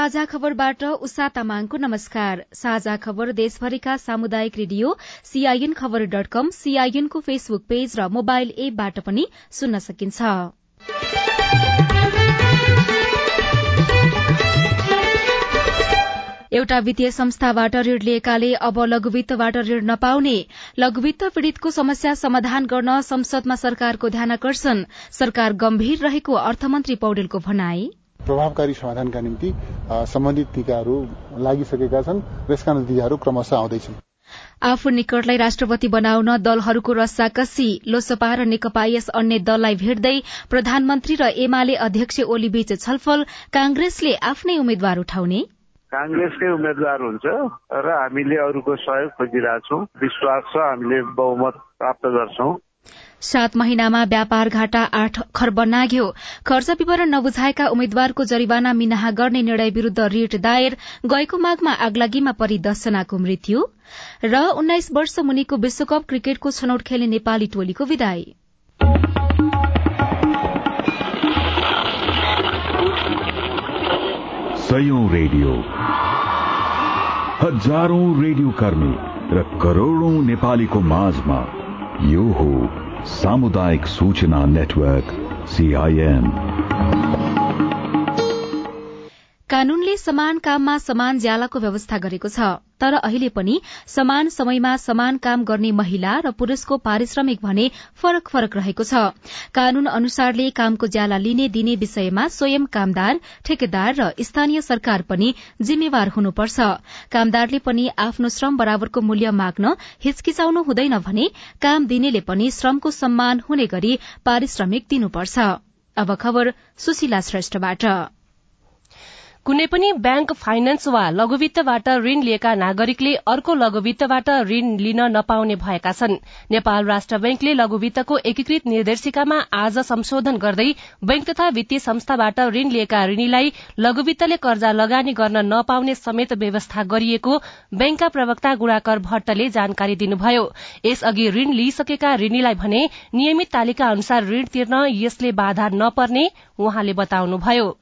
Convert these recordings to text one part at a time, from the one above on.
साझा खबरबाट उषा तामाङको नमस्कार। साझा खबर देशभरिका सामुदायिक radio CIN Khabar dot com सीआईएनको फेसबुक पेज र मोबाइल एपबाट पनि सुन्न सकिन्छ। एउटा वित्तीय संस्थाबाट ऋण लिएकाले अब लघुवित्तबाट ऋण नपाउने। लघुवित्त पीड़ितको समस्या समाधान गर्न संसदमा सरकारको ध्यानकर्षण सरकार गम्भीर रहेको अर्थमन्त्री पौडेलको भनाई। प्रभावकारी समाधानका निम्ति सम्बन्धित टीकाहरू लागिसकेका छन् र यसका नतिजाहरू क्रमशः आउँदैछन्। आफू निकटलाई राष्ट्रपति बनाउन दलहरूको रस्साकसी लोसपा र नेकपा यस अन्य दललाई भेट्दै प्रधानमन्त्री र एमाले अध्यक्ष ओलीबीच छलफल कांग्रेसले आफ्नै उम्मेद्वार उठाउने। काङ्ग्रेसकै उम्मेद्वार हुन्छ र हामीले अरूको सहयोग खोजिरहेछौँ। विश्वास छ हामीले बहुमत प्राप्त गर्छौं। सात महिनामा व्यापार घाटा आठ खर्ब नाग्यो। खर्च विवरण नबुझाएका उम्मेद्वारको जरिवाना मिनाहा गर्ने निर्णय विरूद्ध रिट दायर गएको माघमा आगलागीमा परि दसजनाको मृत्यु र उन्नाइस वर्ष मुनिको विश्वकप क्रिकेटको छनौट खेल्ने नेपाली टोलीको विदाई। रेडियो। हजारौं रेडियो कर्मी र करोड़ौं नेपालीको माझमा यो हो सामुदायिक सूचना नेटवर्क सीआईएन कानूनले समान काममा समान ज्यालाको व्यवस्था गरेको छ। तर अहिले पनि समान समयमा समान काम गर्ने महिला र पुरूषको पारिश्रमिक भने फरक फरक रहेको छ। कानून अनुसारले कामको ज्याला लिने दिने विषयमा स्वयं कामदार ठेकेदार र स्थानीय सरकार पनि जिम्मेवार हुनुपर्छ। कामदारले पनि आफ्नो श्रम बराबरको मूल्य माग्न हिचकिचाउनु हुँदैन भने काम दिनेले पनि श्रमको सम्मान हुने गरी पारिश्रमिक दिनुपर्छ अब खबर सुशीला श्रेष्ठबाट कुनै पनि ब्याङ्क फाइनेन्स वा लघुवित्तबाट ऋण लिएका नागरिकले अर्को लघुवित्तबाट ऋण लिन नपाउने भएका छन्। नेपाल राष्ट्र बैंकले लघुवित्तको एकीकृत निर्देशिकामा आज संशोधन गर्दै बैंक तथा वित्तीय संस्थाबाट ऋण लिएका ऋणीलाई लघुवित्तले कर्जा लगानी गर्न नपाउने समेत व्यवस्था गरिएको बैंकका प्रवक्ता गुणाकर भट्टले जानकारी दिनुभयो। यसअघि ऋण लिइसकेका ऋणीलाई भने नियमित तालिका अनुसार ऋण तिर्न यसले बाधा नपर्ने उहाँले बताउनुभयो।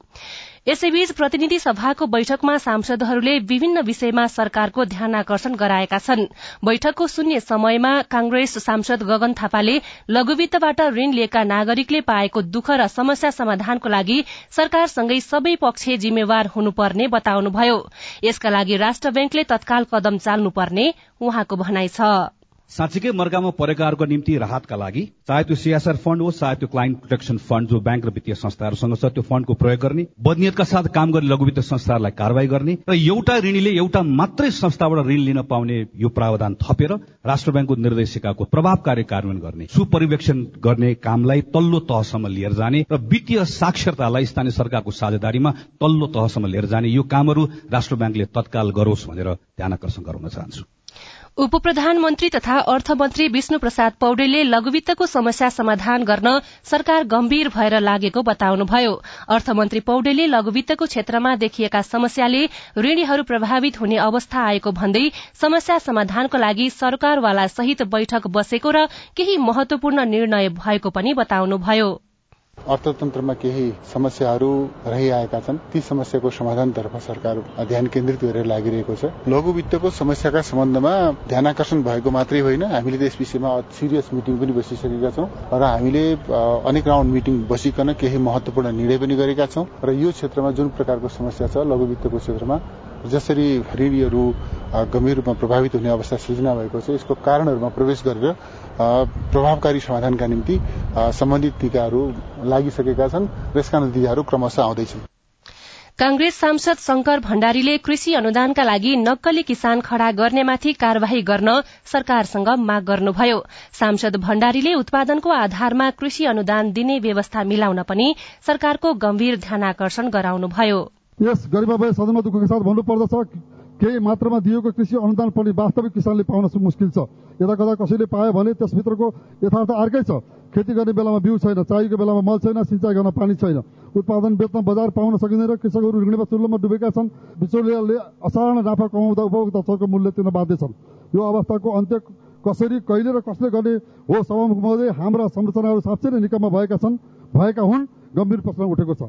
यसैबीच प्रतिनिधि सभाको बैठकमा सांसदहरूले विभिन्न विषयमा सरकारको ध्यान आकर्षण गराएका छन्। बैठकको शून्य समयमा कांग्रेस सांसद गगन थापाले लघुवित्तबाट ऋण लिएका नागरिकले पाएको दुःख र समस्या समाधानको लागि सरकारसँगै सबै पक्ष जिम्मेवार हुनुपर्ने बताउनुभयो। यसका लागि राष्ट्र ब्याङ्कले तत्काल कदम चाल्नुपर्ने उहाँको भनाइ छ। साँच्चीकै मर्कामा परेकाहरूको निम्ति राहतका लागि चाहे त्यो सिएसआर फण्ड होस् चाहे त्यो क्लाइन्ट प्रोटेक्सन फण्ड जो ब्याङ्क र वित्तीय संस्थाहरूसँग छ त्यो फण्डको प्रयोग गर्ने बदनियतका साथ काम गर्ने लघु वित्त संस्थाहरूलाई कारवाही गर्ने र एउटा ऋणीले एउटा मात्रै संस्थाबाट ऋण लिन पाउने यो प्रावधान थपेर राष्ट्र ब्याङ्कको निर्देशिकाको प्रभावकारी कार्यान्वयन गर्ने सुपरिवेक्षण गर्ने कामलाई तल्लो तहसम्म लिएर जाने र वित्तीय साक्षरतालाई स्थानीय सरकारको साझेदारीमा तल्लो तहसम्म लिएर जाने यो कामहरू राष्ट्र ब्याङ्कले तत्काल गरोस् भनेर ध्यान आकर्षण गराउन चाहन्छु। उप प्रधानमन्त्री तथा अर्थमन्त्री विष्णु प्रसाद पौडेलले लघुवित्तको समस्या समाधान गर्न सरकार गम्भीर भएर लागेको बताउनुभयो। अर्थमन्त्री पौडेलले लघुवित्तको क्षेत्रमा देखिएका समस्याले ऋणीहरू प्रभावित हुने अवस्था आएको भन्दै समस्या समाधानको लागि सरकारवाला सहित बैठक बसेको र केही महत्वपूर्ण निर्णय भएको पनि बताउनुभयो। अर्थतन्त्रमा केही समस्याहरू रहिआएका छन् ती समस्याको समाधानतर्फ सरकार ध्यान केन्द्रित गरेर लागिरहेको छ। लघु वित्तको समस्याका सम्बन्धमा ध्यान आकर्षण भएको मात्रै होइन हामीले यस विषयमा सिरियस मिटिङ पनि बसिसकेका छौँ र हामीले अनेक राउन्ड मिटिङ बसिकन केही महत्वपूर्ण निर्णय पनि गरेका छौँ। र यो क्षेत्रमा जुन प्रकारको समस्या छ लघु वित्तको क्षेत्रमा जसरी ऋणीहरू गम्भीर रूपमा प्रभावित हुने अवस्था सृजना भएको छ यसको कारणहरूमा प्रवेश गरेर प्रभावकारी समाधानका निम्ति सम्बन्धित टीकाहरू लागिसकेका छन् र यसका नतिजाहरू क्रमशः आउँदैछन्। कांग्रेस सांसद शंकर भण्डारीले कृषि अनुदानका लागि नक्कली किसान खड़ा गर्नेमाथि कार्यवाही गर्न सरकारसँग माग गर्नुभयो। सांसद भण्डारीले उत्पादनको आधारमा कृषि अनुदान दिने व्यवस्था मिलाउन पनि सरकारको गम्भीर ध्यानकर्षण गराउनुभयो। यस गरिबाबाई सदनमा दुःखको साथ भन्नुपर्दछ केही मात्रामा दिएको कृषि अनुदान पनि वास्तविक किसानले पाउन मुस्किल छ। यता कता कसैले पायो भने त्यसभित्रको यथार्थ अर्कै छ। खेती गर्ने बेलामा बिउ छैन चाहिएको बेलामा मल छैन सिँचाइ गर्न पानी छैन। उत्पादन बेच्न बजार पाउन सकिँदैन कृषकहरू ऋणमा चुल्लोमा डुबेका छन्। बिचौलियाले असाधारण नाफा कमाउँदा उपभोक्ता चरको मूल्य तिर्न बाध्य छन्। यो अवस्थाको अन्त्य कसरी कहिले र कसले गर्ने हो सभामुख महोदय हाम्रा संरचनाहरू साँच्चै नै निकममा भएका छन्। भएका हुन् गम्भीर प्रश्न उठेको छ।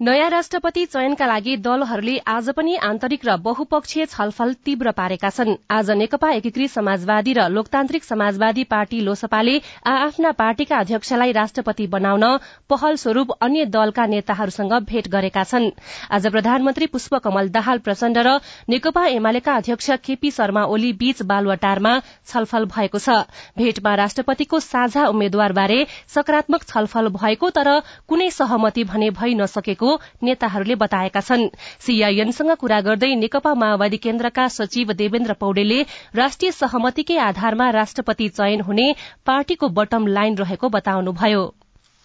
नयाँ राष्ट्रपति चयनका लागि दलहरूले आज पनि आन्तरिक र बहुपक्षीय छलफल तीव्र पारेका छन्। आज नेकपा एकीकृत समाजवादी र लोकतान्त्रिक समाजवादी पार्टी लोसपाले आ आफ्ना पार्टीका अध्यक्षलाई राष्ट्रपति बनाउन पहल स्वरूप अन्य दलका नेताहरूसँग भेट गरेका छन्। आज प्रधानमन्त्री पुष्पकमल दाहाल प्रचण्ड र नेकपा एमालेका अध्यक्ष केपी शर्मा ओली बीच बालुवाटारमा छलफल भएको छ। भेटमा राष्ट्रपतिको साझा उम्मेद्वारबारे सकारात्मक छलफल भएको तर कुनै सहमति भने भइ नसकेको नेताहरूले बताएका छन्। सीआईएनसँग कुरा गर्दै नेकपा माओवादी केन्द्रका सचिव देवेन्द्र पौडेलले राष्ट्रिय सहमतिकै आधारमा राष्ट्रपति चयन हुने पार्टीको बटम लाइन रहेको बताउनुभयो।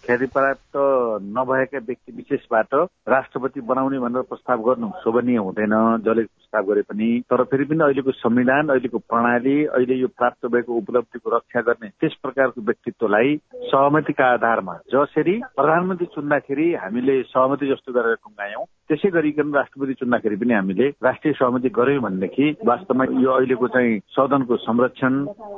ख्याति प्राप्त नभएका व्यक्ति विशेषबाट राष्ट्रपति बनाउने भनेर प्रस्ताव गर्नु शोभनीय हुँदैन जसले प्रस्ताव गरे पनि। तर फेरि पनि अहिलेको संविधान अहिलेको प्रणाली अहिले यो प्राप्त भएको उपलब्धिको रक्षा गर्ने त्यस प्रकारको व्यक्तित्वलाई सहमतिका आधारमा जसरी प्रधानमन्त्री चुन्दाखेरि हामीले सहमति जस्तो गरेर टुङ्गायौं। त्यसै गरिकन राष्ट्रपति चुन्दाखेरि पनि हामीले राष्ट्रिय सहमति गर्यौं भनेदेखि वास्तवमा यो अहिलेको चाहिँ सदनको संरक्षण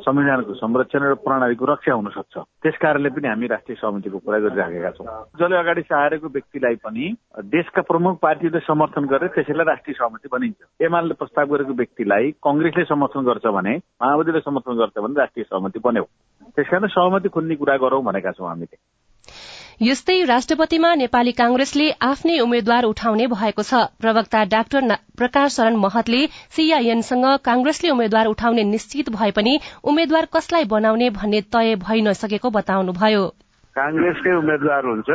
संविधानको संरक्षण र प्रणालीको रक्षा हुन सक्छ। त्यस कारणले पनि हामी राष्ट्रिय सहमतिको कुरा गरिराखेका छौँ। जसले अगाडि सहारेको व्यक्तिलाई पनि देशका प्रमुख पार्टीले समर्थन गरेर त्यसैलाई राष्ट्रिय सहमति बनिन्छ एमाले प्रस्ताव गरेको व्यक्तिलाई कंग्रेसले समर्थन गर्छ भने माओवादीले समर्थन गर्छ भने राष्ट्रिय सहमति बन्यो। त्यसकारण सहमति खुन्ने कुरा गरौं भनेका छौँ हामीले। यस्तै राष्ट्रपतिमा नेपाली कांग्रेसले आफ्नै उम्मेद्वार उठाउने भएको छ। प्रवक्ता डाक्टर प्रकाश शरण महतले सीआईएनसँग कांग्रेसले उम्मेद्वार उठाउने निश्चित भए पनि उम्मेद्वार कसलाई बनाउने भन्ने तय भइ नसकेको बताउनुभयो। काङ्ग्रेसकै उम्मेद्वार हुन्छ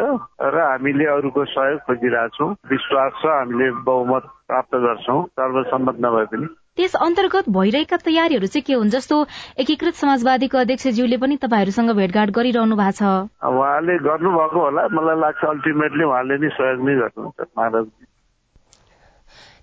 र हामीले अरूको सहयोग खोजिरहेछौँ। विश्वास छ हामीले बहुमत प्राप्त गर्छौँ। सर्वसम्मत नभए पनि। त्यस अन्तर्गत भइरहेका तयारीहरू चाहिँ के हुन् जस्तो एकीकृत समाजवादीको अध्यक्षज्यूले पनि तपाईँहरूसँग भेटघाट गरिरहनु भएको छ? उहाँले गर्नुभएको होला। मलाई लाग्छ अल्टिमेटली उहाँले नै सहयोग नै गर्नुहुन्छ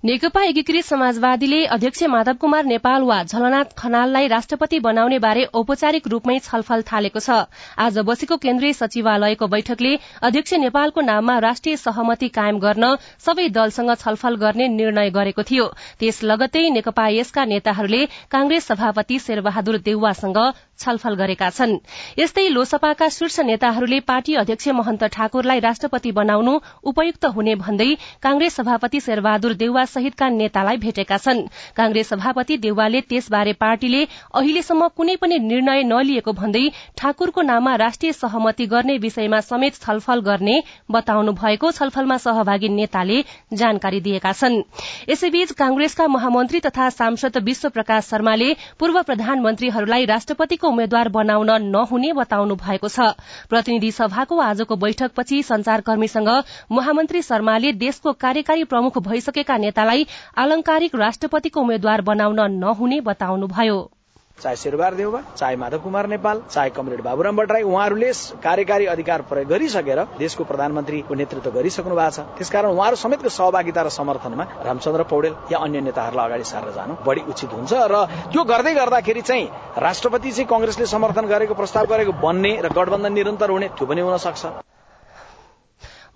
नेकपा एकीकृत समाजवादीले अध्यक्ष माधव कुमार नेपाल वा झलनाथ खनाललाई राष्ट्रपति बनाउने बारे औपचारिक रूपमै छलफल थालेको छ। आज बसेको केन्द्रीय सचिवालयको बैठकले अध्यक्ष नेपालको नाममा राष्ट्रिय सहमति कायम गर्न सबै दलसँग छलफल गर्ने निर्णय गरेको थियो। त्यस लगत्तै नेकपा यसका नेताहरूले कांग्रेस सभापति शेरबहादुर देउवासँग छलफल गरेका छन्। यस्तै लोसपाका शीर्ष नेताहरूले पार्टी अध्यक्ष महन्त ठाकुरलाई राष्ट्रपति बनाउनु उपयुक्त हुने भन्दै कांग्रेस सभापति शेरबहादुर देउवा सहितका नेतालाई भेटेका छन्। कांग्रेस सभापति देउवाले त्यसबारे पार्टीले अहिलेसम्म कुनै पनि निर्णय नलिएको भन्दै ठाकुरको नाममा राष्ट्रिय सहमति गर्ने विषयमा समेत छलफल गर्ने बताउनु भएको छलफलमा सहभागी नेताले जानकारी दिएका छन्। यसैबीच कांग्रेसका महामन्त्री तथा सांसद विश्व प्रकाश शर्माले पूर्व प्रधानमन्त्रीहरूलाई राष्ट्रपतिको उम्मेद्वार बनाउन नहुने बताउनु भएको छ। प्रतिनिधि सभाको आजको बैठकपछि संचारकर्मीसँग महामन्त्री शर्माले देशको कार्यकारी प्रमुख भइसकेका नेतालाई आलंकारिक राष्ट्रपतिको उम्मेद्वार बनाउन नहुने बताउनुभयो। चाहे शेरबार देउबा चाहे माधव कुमार नेपाल चाहे कमरेड बाबुराम भट्टराई उहाँहरूले कार्यकारी अधिकार प्रयोग गरिसकेर देशको प्रधानमन्त्रीको नेतृत्व गरिसक्नु भएको छ। त्यसकारण उहाँहरू समेतको सहभागिता र समर्थनमा रामचन्द्र पौडेल या अन्य नेताहरूलाई अगाडि सारेर जानु बढी उचित हुन्छ र त्यो गर्दै गर्दाखेरि चाहिँ राष्ट्रपति चाहिँ कंग्रेसले समर्थन गरेको प्रस्ताव गरेको बन्ने र गठबन्धन निरन्तर हुने त्यो पनि हुन सक्छ।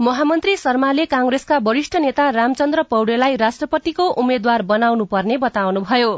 महामन्त्री शर्माले कांग्रेसका वरिष्ठ नेता रामचन्द्र पौडेललाई राष्ट्रपतिको उम्मेद्वार बनाउनु पर्ने बताउनुभयो।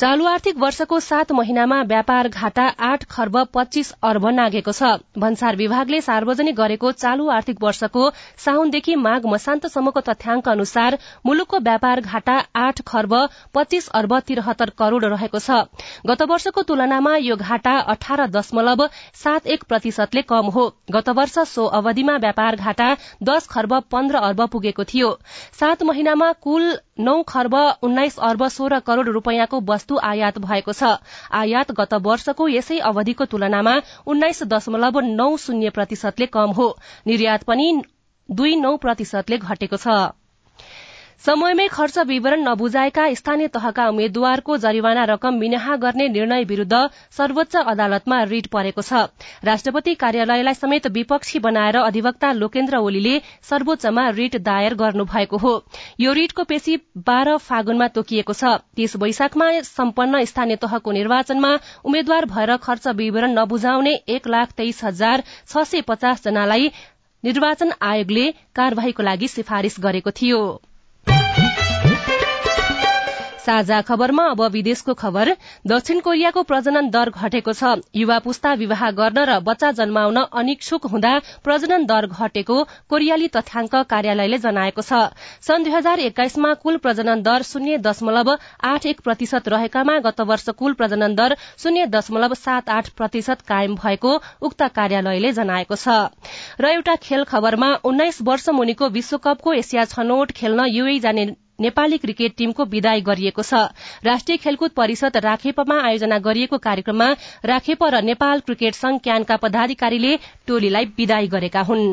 चालू आर्थिक वर्षको सात महिनामा व्यापार घाटा आठ खर्ब पच्चीस अर्ब नागेको छ। भन्सार विभागले सार्वजनिक गरेको चालू आर्थिक वर्षको साउनदेखि माघ मसान्तसम्मको तथ्याङ्क अनुसार मुलुकको व्यापार घाटा आठ खर्ब पच्चीस अर्ब तिरहत्तर करोड़ रहेको छ। गत वर्षको तुलनामा यो घाटा अठार दशमलव सात एक प्रतिशतले कम हो। गत वर्ष सो अवधिमा व्यापार घाटा दश खर्ब पन्ध्र अर्ब पुगेको थियो। सात महिनामा कुल नौ खर्ब उन्नाइस अर्ब सोह्र करोड़ रूपियाँको वस्तु आयात भएको छ। आयात गत वर्षको यसै अवधिको तुलनामा उन्नाइस दशमलव नौ शून्य प्रतिशतले कम हो। निर्यात पनि दुई नौ प्रतिशतले घटेको छ। समयमै खर्च विवरण नबुझाएका स्थानीय तहका उम्मेद्वारको जरिवाना रकम मिनाहा गर्ने निर्णय विरूद्ध सर्वोच्च अदालतमा रिट परेको छ। राष्ट्रपति कार्यालयलाई समेत विपक्षी बनाएर अधिवक्ता लोकेन्द्र ओलीले सर्वोच्चमा रिट दायर गर्नुभएको हो। यो रिटको पेशी बाह्र फागुनमा तोकिएको छ। तीस वैशाखमा सम्पन्न स्थानीय तहको निर्वाचनमा उम्मेद्वार भएर खर्च विवरण नबुझाउने एक लाख तेइस हजार छ सय पचास जनालाई निर्वाचन आयोगले कार्यवाहीको लागि सिफारिश गरेको थियो। साझा खबरमा अब विदेशको खबर। दक्षिण कोरियाको प्रजनन दर घटेको छ। युवा पुस्ता विवाह गर्न र बच्चा जन्माउन अनिच्छुक हुँदा प्रजनन दर घटेको कोरियाली तथ्याङ्क कार्यालयले जनाएको छ। सन् दुई हजार एक्काइसमा कुल प्रजनन दर शून्य दशमलव आठ एक प्रतिशत रहेकामा गत वर्ष कुल प्रजनन दर शून्य दशमलव सात आठ प्रतिशत कायम भएको उक्त कार्यालयले जनाएको छ। र एउटा खेल खबरमा उन्नाइस वर्ष मुनिको विश्वकपको एसिया छनौट खेल्न युए जाने नेपाली क्रिकेट टीमको विदाई गरिएको छ। राष्ट्रिय खेलकुद परिषद राखेपमा आयोजना गरिएको कार्यक्रममा राखेप र नेपाल क्रिकेट संघ क्यानका पदाधिकारीले टोलीलाई विदाई गरेका हुन्।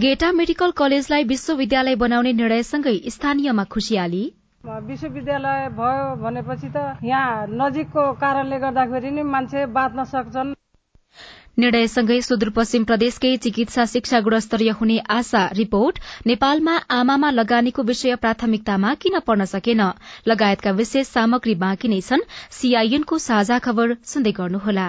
गेटा मेडिकल कलेजलाई विश्वविद्यालय बनाउने निर्णयसँगै स्थानीयमा खुशियाली विश्वविद्यालय भयो भनेपछि त यहाँ नजिकको कारणले गर्दाखेरि नि मान्छे बाँच्न सक्छन्। निर्णयसँगै सुदूरपश्चिम प्रदेशकै चिकित्सा शिक्षा गुणस्तरीय हुने आशा रिपोर्ट नेपालमा आमामा लगानीको विषय प्राथमिकतामा किन पर्न सकेन? लगायतका विशेष सामग्री बाँकी नै छन्। सीआईएनको साझा खबर सुन्दै गर्नुहोला।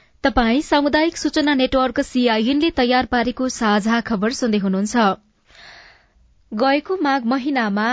तपाई सामुदायिक सूचना नेटवर्क सीआईएनले तयार पारेको साझा खबर सुन्दै हुनुहुन्छ। गएको माघ महिनामा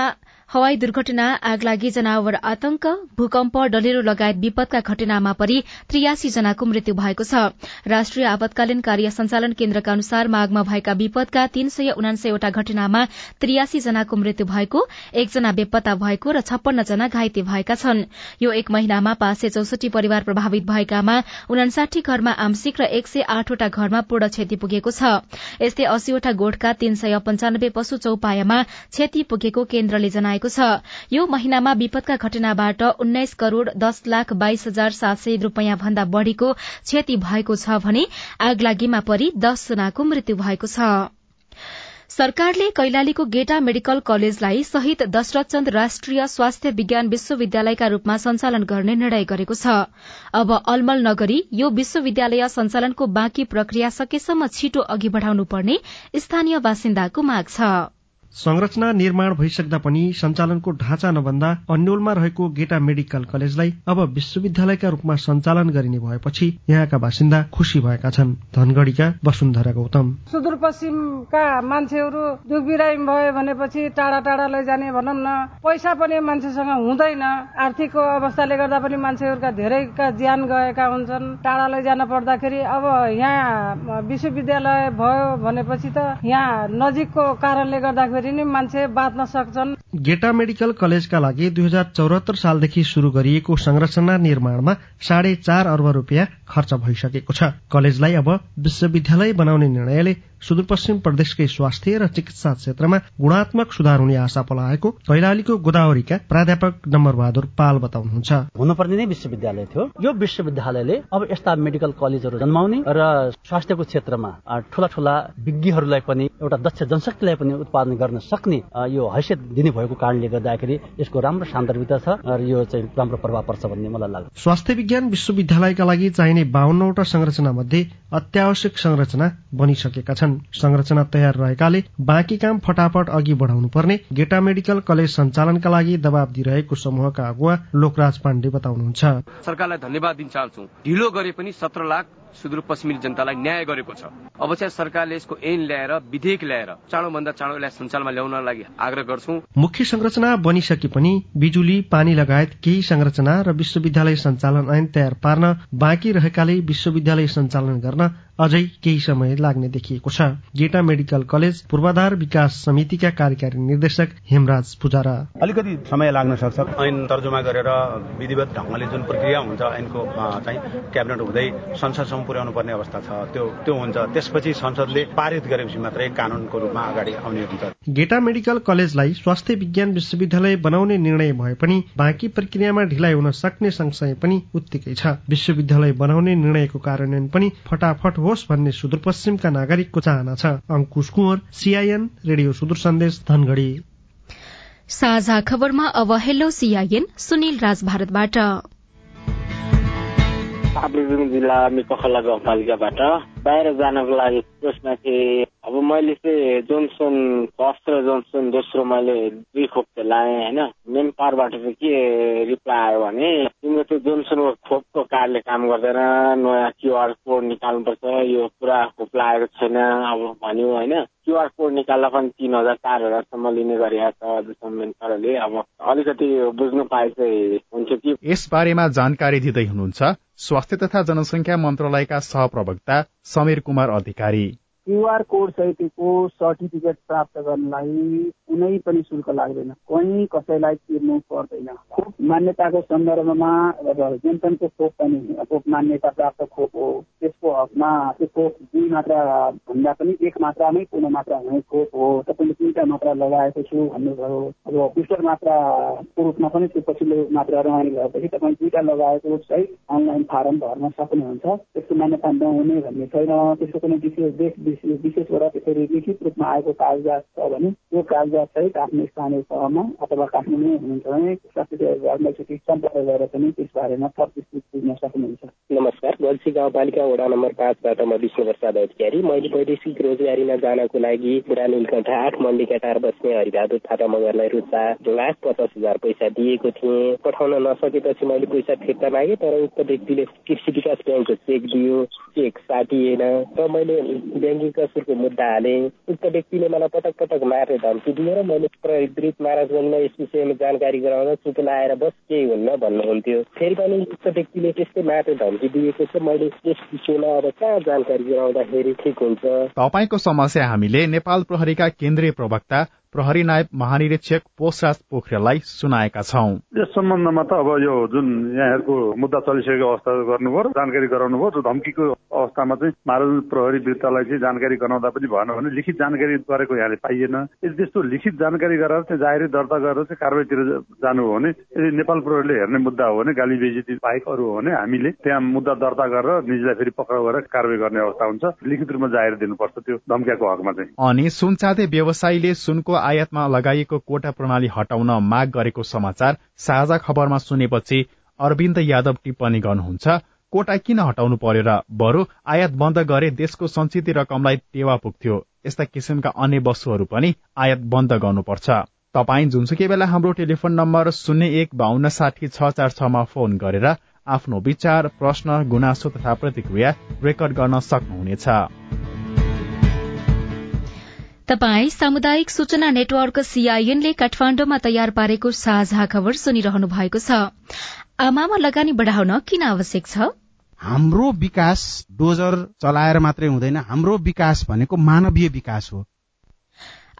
हवाई दुर्घटना आगलागी जनावर आतंक भूकम्प डलेरो लगायत विपदका घटनामा परि त्रियासी जनाको मृत्यु भएको छ। राष्ट्रिय आपतकालीन कार्य संचालन केन्द्रका अनुसार माघमा भएका विपदका तीन सय उनासयवटा घटनामा त्रियासी जनाको मृत्यु भएको एकजना बेपत्ता भएको र छप्पन्न जना घाइते भएका छन्। यो एक महिनामा पाँच सय चौसठी परिवार प्रभावित भएकामा उनासाठी घरमा आंशिक र एक सय आठवटा घरमा पूर्ण क्षति पुगेको छ। यस्तै अस्सीवटा गोठका तीन सय पञ्चानब्बे पशु चौपायामा क्षति पुगेको केन्द्रले जनाएको भएको छ। यो महिनामा विपदका घटनाबाट उन्नाइस करोड़ दस लाख बाइस हजार सात सय रूपियाँ भन्दा बढ़ीको क्षति भएको छ भने आगलागीमा परि दस जनाको मृत्यु भएको छ। सरकारले कैलालीको गेटा मेडिकल कलेजलाई शहीद दशरथचन्द राष्ट्रिय स्वास्थ्य विज्ञान विश्वविद्यालयका रूपमा सञ्चालन गर्ने निर्णय गरेको छ। अब अलमल नगरी यो विश्वविद्यालय सञ्चालनको बाँकी प्रक्रिया सकेसम्म छिटो अघि बढ़ाउनुपर्ने स्थानीय बासिन्दाको माग छ। संरचना निर्माण भइसक्दा पनि सञ्चालनको ढाँचा नभन्दा अन्यलमा रहेको गेटा मेडिकल कलेजलाई अब विश्वविद्यालयका रूपमा सञ्चालन गरिने भएपछि यहाँका बासिन्दा खुशी भएका छन्। धनगढ़ीका वसुन्धरा गौतम। सुदूरपश्चिमका मान्छेहरू दुख बिरामी भयो भनेपछि टाढा टाढा लैजाने भनौँ न पैसा पनि मान्छेसँग हुँदैन। आर्थिक अवस्थाले गर्दा पनि मान्छेहरूका धेरैका ज्यान गएका हुन्छन्। टाढा लैजान पर्दाखेरि अब यहाँ विश्वविद्यालय भयो भनेपछि त यहाँ नजिकको कारणले गर्दाखेरि नि मान्छे बाँच्न सक्छन्। गेटा मेडिकल कलेजका लागि दुई हजार चौरात्तर सालदेखि शुरू गरिएको संरचना निर्माणमा साढे चार अर्ब रुपियाँ खर्च भइसकेको छ। कलेजलाई अब विश्वविद्यालय बनाउने निर्णयले सुदूरपश्चिम प्रदेशकै स्वास्थ्य र चिकित्सा क्षेत्रमा गुणात्मक सुधार हुने आशा पलाएको कैलालीको गोदावरीका प्राध्यापक नम्बर बहादुर पाल बताउनुहुन्छ। हुनुपर्ने नै विश्वविद्यालय थियो। यो विश्वविद्यालयले अब यस्ता मेडिकल कलेजहरू जन्माउने र स्वास्थ्यको क्षेत्रमा ठूला ठूला विज्ञहरूलाई पनि एउटा दक्ष जनशक्तिलाई पनि उत्पादन गर्न सक्ने यो हैसियत दिने भएको कारणले गर्दाखेरि यसको राम्रो सान्दर्भिकता छ र यो चाहिँ राम्रो प्रभाव पर्छ भन्ने मलाई लाग्छ। स्वास्थ्य विज्ञान विश्वविद्यालयका लागि चाहिने बाहन्नवटा संरचना मध्ये अत्यावश्यक संरचना बनिसकेका छन्। संरचना तयार रहेकाले बाँकी काम फटाफट अघि बढाउनु पर्ने गेटा मेडिकल कलेज सञ्चालनका लागि दबाव दिइरहेको समूहका अगुवा लोकराज पाण्डे बताउनुहुन्छ। सरकारलाई धन्यवाद दिन चाहन्छु। ढिलो गरे पनि सत्र लाख सुदूरपश्चिमी जनतालाई न्याय गरेको छ। अब चाहिँ सरकारले यसको ऐन ल्याएर विधेयक ल्याएर चाँडोभन्दा चाँडो यसलाई सञ्चालनमा ल्याउन लागि आग्रह गर्छौ। मुख्य संरचना बनिसके पनि बिजुली पानी लगायत केही संरचना र विश्वविद्यालय सञ्चालन ऐन तयार पार्न बाँकी रहेकाले विश्वविद्यालय सञ्चालन गर्न अझै केही समय लाग्ने देखिएको छ। गेटा मेडिकल कलेज पूर्वाधार विकास समितिका कार्यकारी निर्देशक हेमराज पुजारा। अलिकति समय लाग्न सक्छ। ऐन तर्जुमा गरेर विधिवत ढंगले जुन प्रक्रिया हुन्छ ऐनको चाहिँ क्याबिनेट हुँदै संसदसम्म पुर्याउनु पर्ने अवस्था छ त्यो त्यो हुन्छ। त्यसपछि संसदले पारित गरेपछि मात्रै कानूनको रूपमा अगाडि आउने हुन्छ। गेटा मेडिकल कलेजलाई स्वास्थ्य विज्ञान विश्वविद्यालय बनाउने निर्णय भए पनि बाँकी प्रक्रियामा ढिलाइ हुन सक्ने संशय पनि उत्तिकै छ। विश्वविद्यालय बनाउने निर्णयको कार्यान्वयन पनि फटाफट होस् भन्ने सुदूरपश्चिमका नागरिकको चाहना छ। अंकुश कुँवर सीआईएन रेडियो सुदूर सन्देश धनगढ़ी। साझा खबरमा अब हेलो सीआईएन सुनिल राज भारतबाट। काभ्रेजुङ जिल्ला मिकखला गाउँपालिकाबाट बाहिर जानको लागि त्यसमा चाहिँ अब मैले चाहिँ जोन्सन फर्स्ट र जोन्सन दोस्रो मैले दुई खोप चाहिँ लाएँ होइन? मेन पावरबाट चाहिँ के रिप्लाई आयो भने तिम्रो त्यो जोन्सनको खोपको कार्डले काम गर्दैन नयाँ क्युआर कोड निकाल्नुपर्छ यो पुरा खोप लागेको छैन अब भन्यो होइन? क्युआर कोड निकाल्दा पनि तिन हजार चार हजारसम्म लिने गरिरहेको छ पाराले अब अलिकति बुझ्नु पाए चाहिँ हुन्थ्यो कि। यस बारेमा जानकारी दिँदै हुनुहुन्छ स्वास्थ्य तथा जनसंख्या मन्त्रालयका सहप्रवक्ता समीर कुमार अधिकारी। क्युआर कोड सहितको सर्टिफिकेट प्राप्त गर्नलाई कुनै पनि शुल्क लाग्दैन। कहीँ कसैलाई तिर्नु पर्दैन। खोप मान्यताको सन्दर्भमा अब जेन्सनको खोप पनि खोप मान्यता प्राप्त खोप हो। त्यसको हकमा त्यो खोप दुई मात्रा भन्दा पनि एक मात्रामै पूर्ण मात्रा हुने खोप हो। तपाईँले तिनवटा मात्रा लगाएको छु भन्नुभयो। अब बुस्टर मात्राको रूपमा पनि त्यो पछिल्लो मात्रा रहने भएपछि तपाईँ दुईवटा लगाएको सहित अनलाइन फारम भर्न सक्नुहुन्छ। त्यसको मान्यता नहुने भन्ने छैन। त्यसको कुनै विशेष देश विशेष गरेर त्यसरी लिखित रूपमा आएको कागजात छ भने त्यो कागजात सहित आफ्नो स्थानीय तहमा अथवा काठमाडौँ हुनुहुन्छ भने स्वास्थ्य विभागमा एकचोटि सम्पर्क गरेर पनि त्यस बारेमा थप बुझ्न सक्नुहुन्छ। नमस्कार गल्सी गाउँपालिका वडा नम्बर पाँचबाट म विष्णु प्रसाद अधिकारी। मैले वैदेशिक रोजगारीमा जानको लागि बुढा नीलकण्ठ आठ मण्डी कटार बस्ने हरिबहादुर थापा मगरलाई रुचा लाख पचास हजार पैसा दिएको थिएँ। पठाउन नसकेपछि मैले पैसा फिर्ता मागेँ तर उक्त व्यक्तिले कृषि विकास ब्याङ्कको चेक दियो। चेक साटिएन। र मैले ब्याङ्किङ कसुरको मुद्दा हाले। उक्त व्यक्तिले मलाई पटक पटक मारेर धम्की दियो र मैले प्रहरीकृत महाराजगञ्जमा यस विषयमा जानकारी गराउँदा चुप लाएर बस केही हुन्न भन्नुहुन्थ्यो। फेरि पनि उक्त व्यक्तिले त्यस्तै मारेर धम्की दिएको छ। मैले यस विषयमा अब कहाँ जानकारी गराउँदाखेरि ठिक हुन्छ? तपाईँको समस्या हामीले नेपाल प्रहरीका केन्द्रीय प्रवक्ता प्रहरी नायब महानिरीक्षक पोषराज पोखरेललाई सुनाएका छौं। यस सम्बन्धमा त अब यो जुन यहाँहरूको मुद्दा चलिसकेको अवस्था गर्नुभयो जानकारी गराउनु भयो धम्कीको अवस्थामा चाहिँ महाराज प्रहरी वृत्तलाई चाहिँ जानकारी गराउँदा पनि भएन भने लिखित जानकारी गरेको यहाँले पाइएन। यदि त्यस्तो लिखित जानकारी गरेर चाहिँ जाहेरी दर्ता गरेर चाहिँ कारवाहीतिर जानु हो भने यदि नेपाल प्रहरीले हेर्ने मुद्दा हो भने गाली बेजिती बाहेक अरू हो भने हामीले त्यहाँ मुद्दा दर्ता गरेर निजलाई फेरि पक्राउ गरेर कारवाही गर्ने अवस्था हुन्छ। लिखित रूपमा जाहेर दिनुपर्छ त्यो धम्कियाको हकमा चाहिँ। अनि सुनचाँदे व्यवसायीले सुनको आयातमा लगाइएको कोटा प्रणाली हटाउन माग गरेको समाचार साझा खबरमा सुनेपछि अरविन्द यादव टिप्पणी गर्नुहुन्छ कोटा किन हटाउनु पर्यो र बरु आयात बन्द गरे देशको सञ्चित रकमलाई टेवा पुग्थ्यो यस्ता किसिमका अन्य वस्तुहरू पनि आयात बन्द गर्नुपर्छ तपाईँ जुनसुकै बेला हाम्रो टेलिफोन नम्बर शून्य एक बाहन्न साठी छ चार छमा फोन गरेर आफ्नो विचार प्रश्न गुनासो तथा प्रतिक्रिया रेकर्ड गर्न सक्नुहुनेछ। तपाई सामुदायिक सूचना नेटवर्क सीआईएनले काठमाण्डुमा तयार पारेको साझा खबर सुनिरहनु भएको छ। आमामा लगानी बढ़ाउन किन आवश्यक छ? हाम्रो विकास डोजर चलाएर मात्रै हुँदैन हाम्रो विकास भनेको मानवीय विकास हो।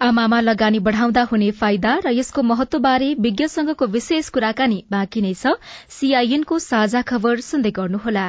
आमामा लगानी बढ़ाउँदा हुने फाइदा र यसको महत्वबारे विज्ञसँगको विशेष कुराकानी बाँकी नै छ। सीआईएनको साझा खबर सुन्दै गर्नुहोला।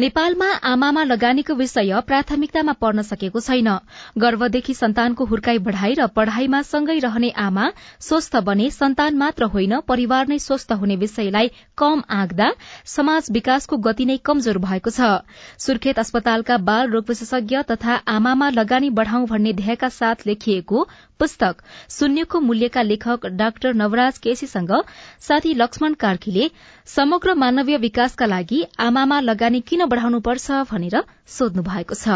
नेपालमा आमामा लगानीको विषय प्राथमिकतामा पर्न सकेको छैन। गर्भदेखि सन्तानको हुर्काई बढ़ाई र पढ़ाईमा सँगै रहने आमा स्वस्थ बने सन्तान मात्र होइन परिवार नै स्वस्थ हुने विषयलाई कम आँक्दा समाज विकासको गति नै कमजोर भएको छ। सुर्खेत अस्पतालका बाल रोग विशेषज्ञ तथा आमामा लगानी बढ़ाउँ भन्ने ध्येयका साथ लेखिएको पुस्तक शून्यको मूल्यका लेखक डाक्टर नवराज केसीसँग साथी लक्ष्मण कार्कीले समग्र मानवीय विकासका लागि आमामा लगानी किन बढ़ाउनुपर्छ भनेर सोध्नु भएको छ।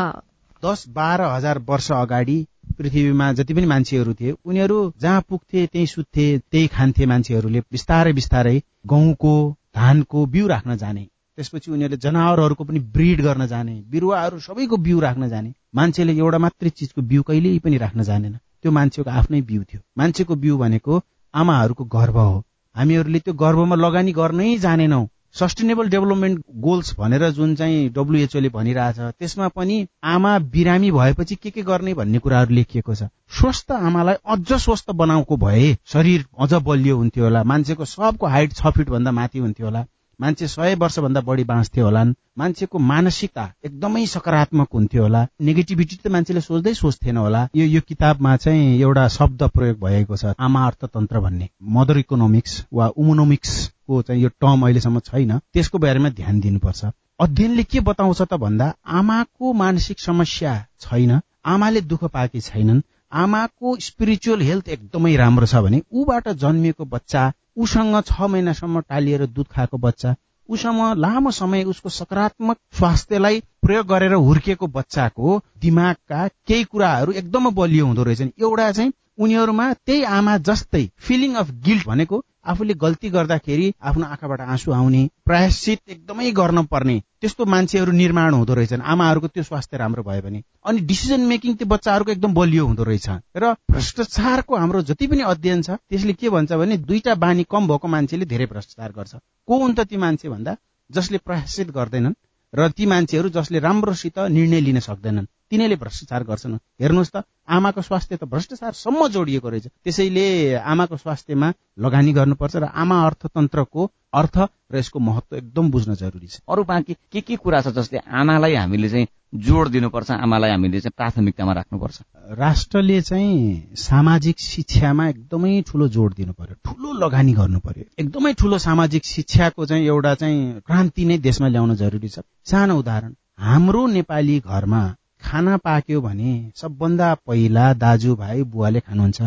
दस बाह्र हजार वर्ष अगाडि पृथ्वीमा जति पनि मान्छेहरू थिए उनीहरू जहाँ पुग्थे त्यही सुत्थे त्यही खान्थे मान्छेहरूले बिस्तारै बिस्तारै गहुँको धानको बिउ राख्न जाने। त्यसपछि उनीहरूले जनावरहरूको पनि ब्रिड गर्न जाने बिरुवाहरू सबैको बिउ राख्न जाने। मान्छेले एउटा मात्रै चिजको बिउ कहिल्यै पनि राख्न जानेन। त्यो मान्छेको आफ्नै बिउ थियो। मान्छेको बिउ भनेको आमाहरूको गर्भ हो। हामीहरूले त्यो गर्भमा लगानी गर्नै जानेनौ। सस्टेनेबल डेभलपमेन्ट गोल्स भनेर जुन चाहिँ डब्लुएचओले भनिरहेछ त्यसमा पनि आमा बिरामी भएपछि के के गर्ने भन्ने कुराहरू लेखिएको छ। स्वस्थ आमालाई अझ स्वस्थ बनाएको भए शरीर अझ बलियो हुन्थ्यो होला मान्छेको सबको हाइट छ फिट भन्दा माथि हुन्थ्यो होला। मान्छे सय वर्षभन्दा बढी बाँच्थ्यो होलान्। मान्छेको मानसिकता एकदमै सकारात्मक हुन्थ्यो होला। नेगेटिभिटी त मान्छेले सोच्दै सोच्थेन होला। यो यो किताबमा चाहिँ एउटा शब्द प्रयोग भएको छ आमा अर्थतन्त्र भन्ने। मदर इकोनोमिक्स वा उमोनोमिक्सको चाहिँ यो टर्म अहिलेसम्म छैन। त्यसको बारेमा ध्यान दिनुपर्छ। अध्ययनले के बताउँछ त भन्दा आमाको मानसिक समस्या छैन। आमाले दुःख पाएकी छैनन्। आमाको स्पिरिचुअल हेल्थ एकदमै राम्रो छ भने ऊबाट जन्मिएको बच्चा उसँग छ महिनासम्म टालिएर दुध खाएको बच्चा उसँग लामो समय उसको सकारात्मक स्वास्थ्यलाई प्रयोग गरेर हुर्किएको बच्चाको दिमागका केही कुराहरू एकदमै बलियो हुँदो रहेछन्। एउटा चाहिँ उनीहरूमा त्यही आमा जस्तै फिलिङ अफ गिल्ट भनेको आफूले गल्ती गर्दाखेरि आफ्नो आँखाबाट आँसु आउने प्रायश्चित एकदमै गर्न पर्ने त्यस्तो मान्छेहरू निर्माण हुँदो रहेछन्। आमाहरूको त्यो स्वास्थ्य राम्रो भयो भने अनि डिसिजन मेकिङ त्यो बच्चाहरूको एकदम बलियो हुँदो रहेछ। र भ्रष्टाचारको हाम्रो जति पनि अध्ययन छ त्यसले के भन्छ भने दुईटा बानी कम भएको मान्छेले धेरै भ्रष्टाचार गर्छ। को हुन् त ती मान्छे भन्दा? जसले प्रायश्चित गर्दैनन् र ती मान्छेहरू जसले राम्रोसित निर्णय लिन सक्दैनन्। तिनीहरूले भ्रष्टाचार गर्छन्। हेर्नुहोस् त आमाको स्वास्थ्य त भ्रष्टाचारसम्म जोडिएको रहेछ। त्यसैले आमाको स्वास्थ्यमा लगानी गर्नुपर्छ र आमा अर्थतन्त्रको अर्थ र यसको महत्व एकदम बुझ्न जरुरी छ। अरू बाँकी के के कुरा छ जसले आमालाई हामीले चाहिँ जोड दिनुपर्छ आमालाई हामीले चाहिँ प्राथमिकतामा राख्नुपर्छ? राष्ट्रले चाहिँ सामाजिक शिक्षामा एकदमै ठुलो जोड दिनु पर्यो ठुलो लगानी गर्नु पर्यो एकदमै ठुलो सामाजिक शिक्षाको चाहिँ एउटा चाहिँ क्रान्ति नै देशमा ल्याउन जरुरी छ। सानो उदाहरण हाम्रो नेपाली घरमा खाना पाक्यो भने सबभन्दा पहिला दाजुभाइ बुवाले खानुहुन्छ।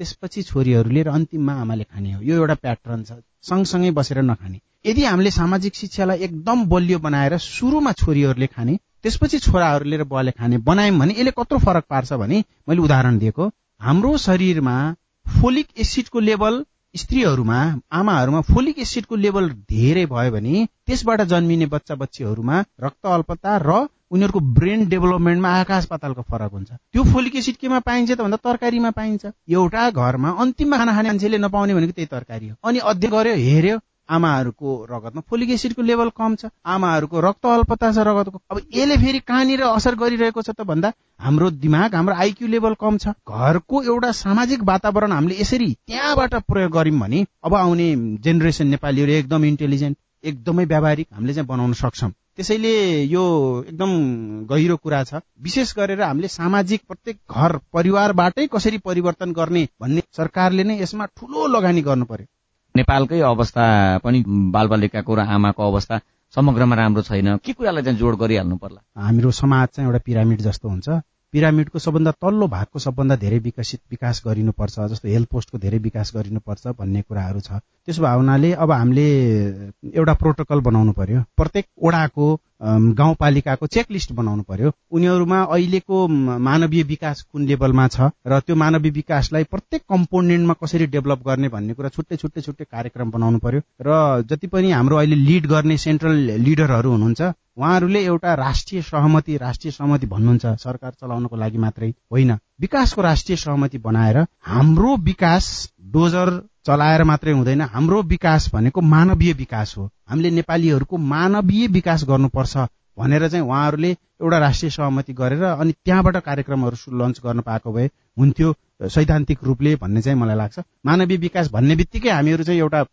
त्यसपछि छोरीहरूले र अन्तिममा आमाले खाने हो। यो एउटा प्याटर्न छ। सँगसँगै बसेर नखाने। यदि हामीले सामाजिक शिक्षालाई एकदम बलियो बनाएर सुरुमा छोरीहरूले खाने त्यसपछि छोराहरूले र बुवाले खाने बनायौँ भने यसले कत्रो फरक पार्छ भने मैले उदाहरण दिएको। हाम्रो शरीरमा फोलिक एसिडको लेभल स्त्रीहरूमा आमाहरूमा फोलिक एसिडको लेभल धेरै भयो भने त्यसबाट जन्मिने बच्चा बच्चीहरूमा रक्त अल्पता र उनीहरूको ब्रेन डेभलपमेन्टमा आकाश पातालको फरक हुन्छ। त्यो फोलिक एसिड केमा पाइन्छ त भन्दा तरकारीमा पाइन्छ। एउटा घरमा अन्तिममा खाना खाने मान्छेले नपाउने भनेको त्यही तरकारी हो। अनि अध्ययन गर्यो हेऱ्यो आमाहरूको रगतमा फोलिक एसिडको लेभल कम छ आमाहरूको रक्त अल्पता छ रगतको। अब यसले फेरि कहाँनिर असर गरिरहेको छ त भन्दा हाम्रो दिमाग हाम्रो आइक्यू लेभल कम छ। घरको एउटा सामाजिक वातावरण हामीले यसरी त्यहाँबाट प्रयोग गर्यौँ भने अब आउने जेनेरेसन नेपालीहरू एकदम इन्टेलिजेन्ट एकदमै व्यावहारिक हामीले चाहिँ बनाउन सक्छौँ। त्यसैले यो एकदम गहिरो कुरा छ। विशेष गरेर हामीले सामाजिक प्रत्येक घर परिवारबाटै कसरी परिवर्तन गर्ने भन्ने सरकारले नै यसमा ठुलो लगानी गर्नु पर्यो नेपालकै अवस्था पनि बालबालिकाको र आमाको अवस्था समग्रमा राम्रो छैन। के कुरालाई चाहिँ जोड गरिहाल्नु पर्ला? हाम्रो समाज चाहिँ एउटा पिरामिड जस्तो हुन्छ। पिरामिडको सबभन्दा तल्लो भागको सबभन्दा धेरै विकसित विकास गरिनुपर्छ जस्तो हेल्थ पोस्टको धेरै विकास गरिनुपर्छ भन्ने कुराहरू छ। त्यसो भए हुनाले अब हामीले एउटा प्रोटोकल बनाउनु पर्यो। प्रत्येक ओडाको गाउँपालिकाको चेकलिस्ट बनाउनु पर्यो। उनीहरूमा अहिलेको मानवीय विकास कुन लेभलमा छ र त्यो मानवीय विकासलाई प्रत्येक कम्पोनेन्टमा कसरी डेभलप गर्ने भन्ने कुरा छुट्टै छुट्टै छुट्टै कार्यक्रम बनाउनु पर्यो। र जति पनि हाम्रो अहिले लिड गर्ने सेन्ट्रल लिडरहरू हुनुहुन्छ उहाँहरूले एउटा राष्ट्रिय सहमति राष्ट्रिय सहमति भन्नुहुन्छ सरकार चलाउनको लागि मात्रै होइन। विकासको राष्ट्रिय सहमति बनाएर हाम्रो विकास डोजर चलाएर मात्रै हुँदैन। हाम्रो विकास भनेको मानवीय विकास हो। हामीले नेपालीहरूको मानवीय विकास गर्नुपर्छ भनेर चाहिँ उहाँहरूले एउटा राष्ट्रिय सहमति गरेर अनि त्यहाँबाट कार्यक्रमहरू लन्च गर्न पाएको भए हुन्थ्यो सैद्धान्तिक रूपले भन्ने चाहिँ मलाई लाग्छ। मानवीय विकास भन्ने बित्तिकै हामीहरू चाहिँ एउटा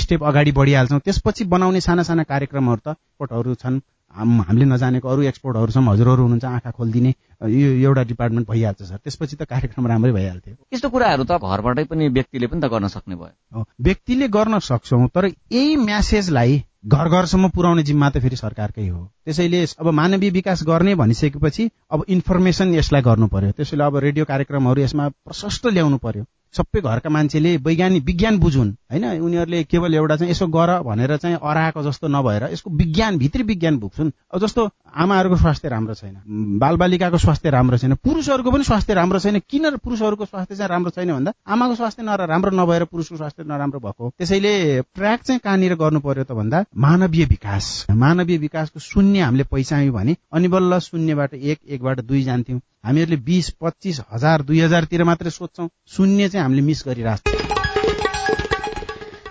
स्टेप अगाडि बढिहाल्छौँ। त्यसपछि बनाउने साना साना कार्यक्रमहरू त कोटहरू छन्। हामीले नजानेको अरू एक्सपोर्टहरूसम्म हजुरहरू हुनुहुन्छ आँखा खोलिदिने। यो एउटा डिपार्टमेन्ट भइहाल्छ सर त्यसपछि त कार्यक्रम राम्रै भइहाल्थ्यो। यस्तो कुराहरू त घरबाटै पनि व्यक्तिले पनि त गर्न सक्ने भयो। व्यक्तिले गर्न सक्छौँ तर यही म्यासेजलाई घर घरसम्म पुर्याउने जिम्मा त फेरि सरकारकै हो। त्यसैले अब मानवीय विकास गर्ने भनिसकेपछि अब इन्फर्मेसन यसलाई गर्नु पर्यो। त्यसैले अब रेडियो कार्यक्रमहरू यसमा प्रशस्त ल्याउनु पर्यो। सबै घरका मान्छेले वैज्ञानिक विज्ञान बुझुन्। होइन? उनीहरूले केवल एउटा चाहिँ यसो गर भनेर चाहिँ अराएको जस्तो नभएर यसको विज्ञान भित्री विज्ञान अब जस्तो आमाहरूको स्वास्थ्य राम्रो छैन बालबालिकाको स्वास्थ्य राम्रो छैन पुरुषहरूको पनि स्वास्थ्य राम्रो छैन। किन पुरुषहरूको स्वास्थ्य चाहिँ राम्रो छैन भन्दा? आमाको स्वास्थ्य न राम्रो नभएर पुरुषको स्वास्थ्य नराम्रो भएको त्यसैले ट्र्याक चाहिँ कहाँनिर गर्नु पर्यो त भन्दा मानवीय विकास। मानवीय विकासको शून्य हामीले पैसायौँ भने अनि बल्ल शून्यबाट एक एकबाट दुई जान्थ्यौँ। हामीहरूले बिस पच्चिस हजार दुई हजारतिर मात्रै सोध्छौँ। शून्य चाहिँ हामीले मिस गरिरहेको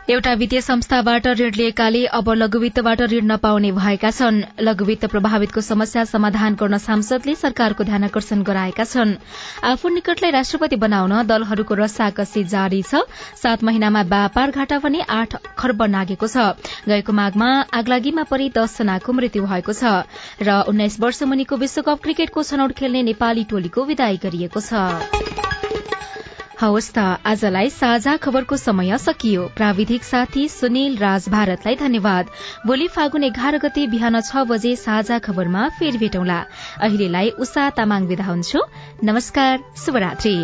एउटा वित्तीय संस्थाबाट ऋण लिएकाले अब लघुवित्तबाट ऋण नपाउने भएका छन्। लघुवित्त प्रभावितको समस्या समाधान गर्न सांसदले सरकारको ध्यान आकर्षण गराएका छन्। आफू निकटलाई राष्ट्रपति बनाउन दलहरूको रस्साकसी जारी छ। सात महिनामा व्यापार घाटा पनि आठ खर्ब नागेको छ। गएको माघमा आगलागीमा परि दसजनाको मृत्यु भएको छ र उन्नाइस वर्ष मुनिको विश्वकप क्रिकेटको छनौट खेल्ने नेपाली टोलीको विदाई गरिएको छ। हवस् त आजलाई साझा खबरको समय सकियो। प्राविधिक साथी सुनिल राज भारतलाई धन्यवाद। भोलि फागुन एघार गते बिहान छ बजे साझा खबरमा फेरि भेटौँला। अहिलेलाई उषा तामाङ विदा हुन्छु। नमस्कार शुभरात्री।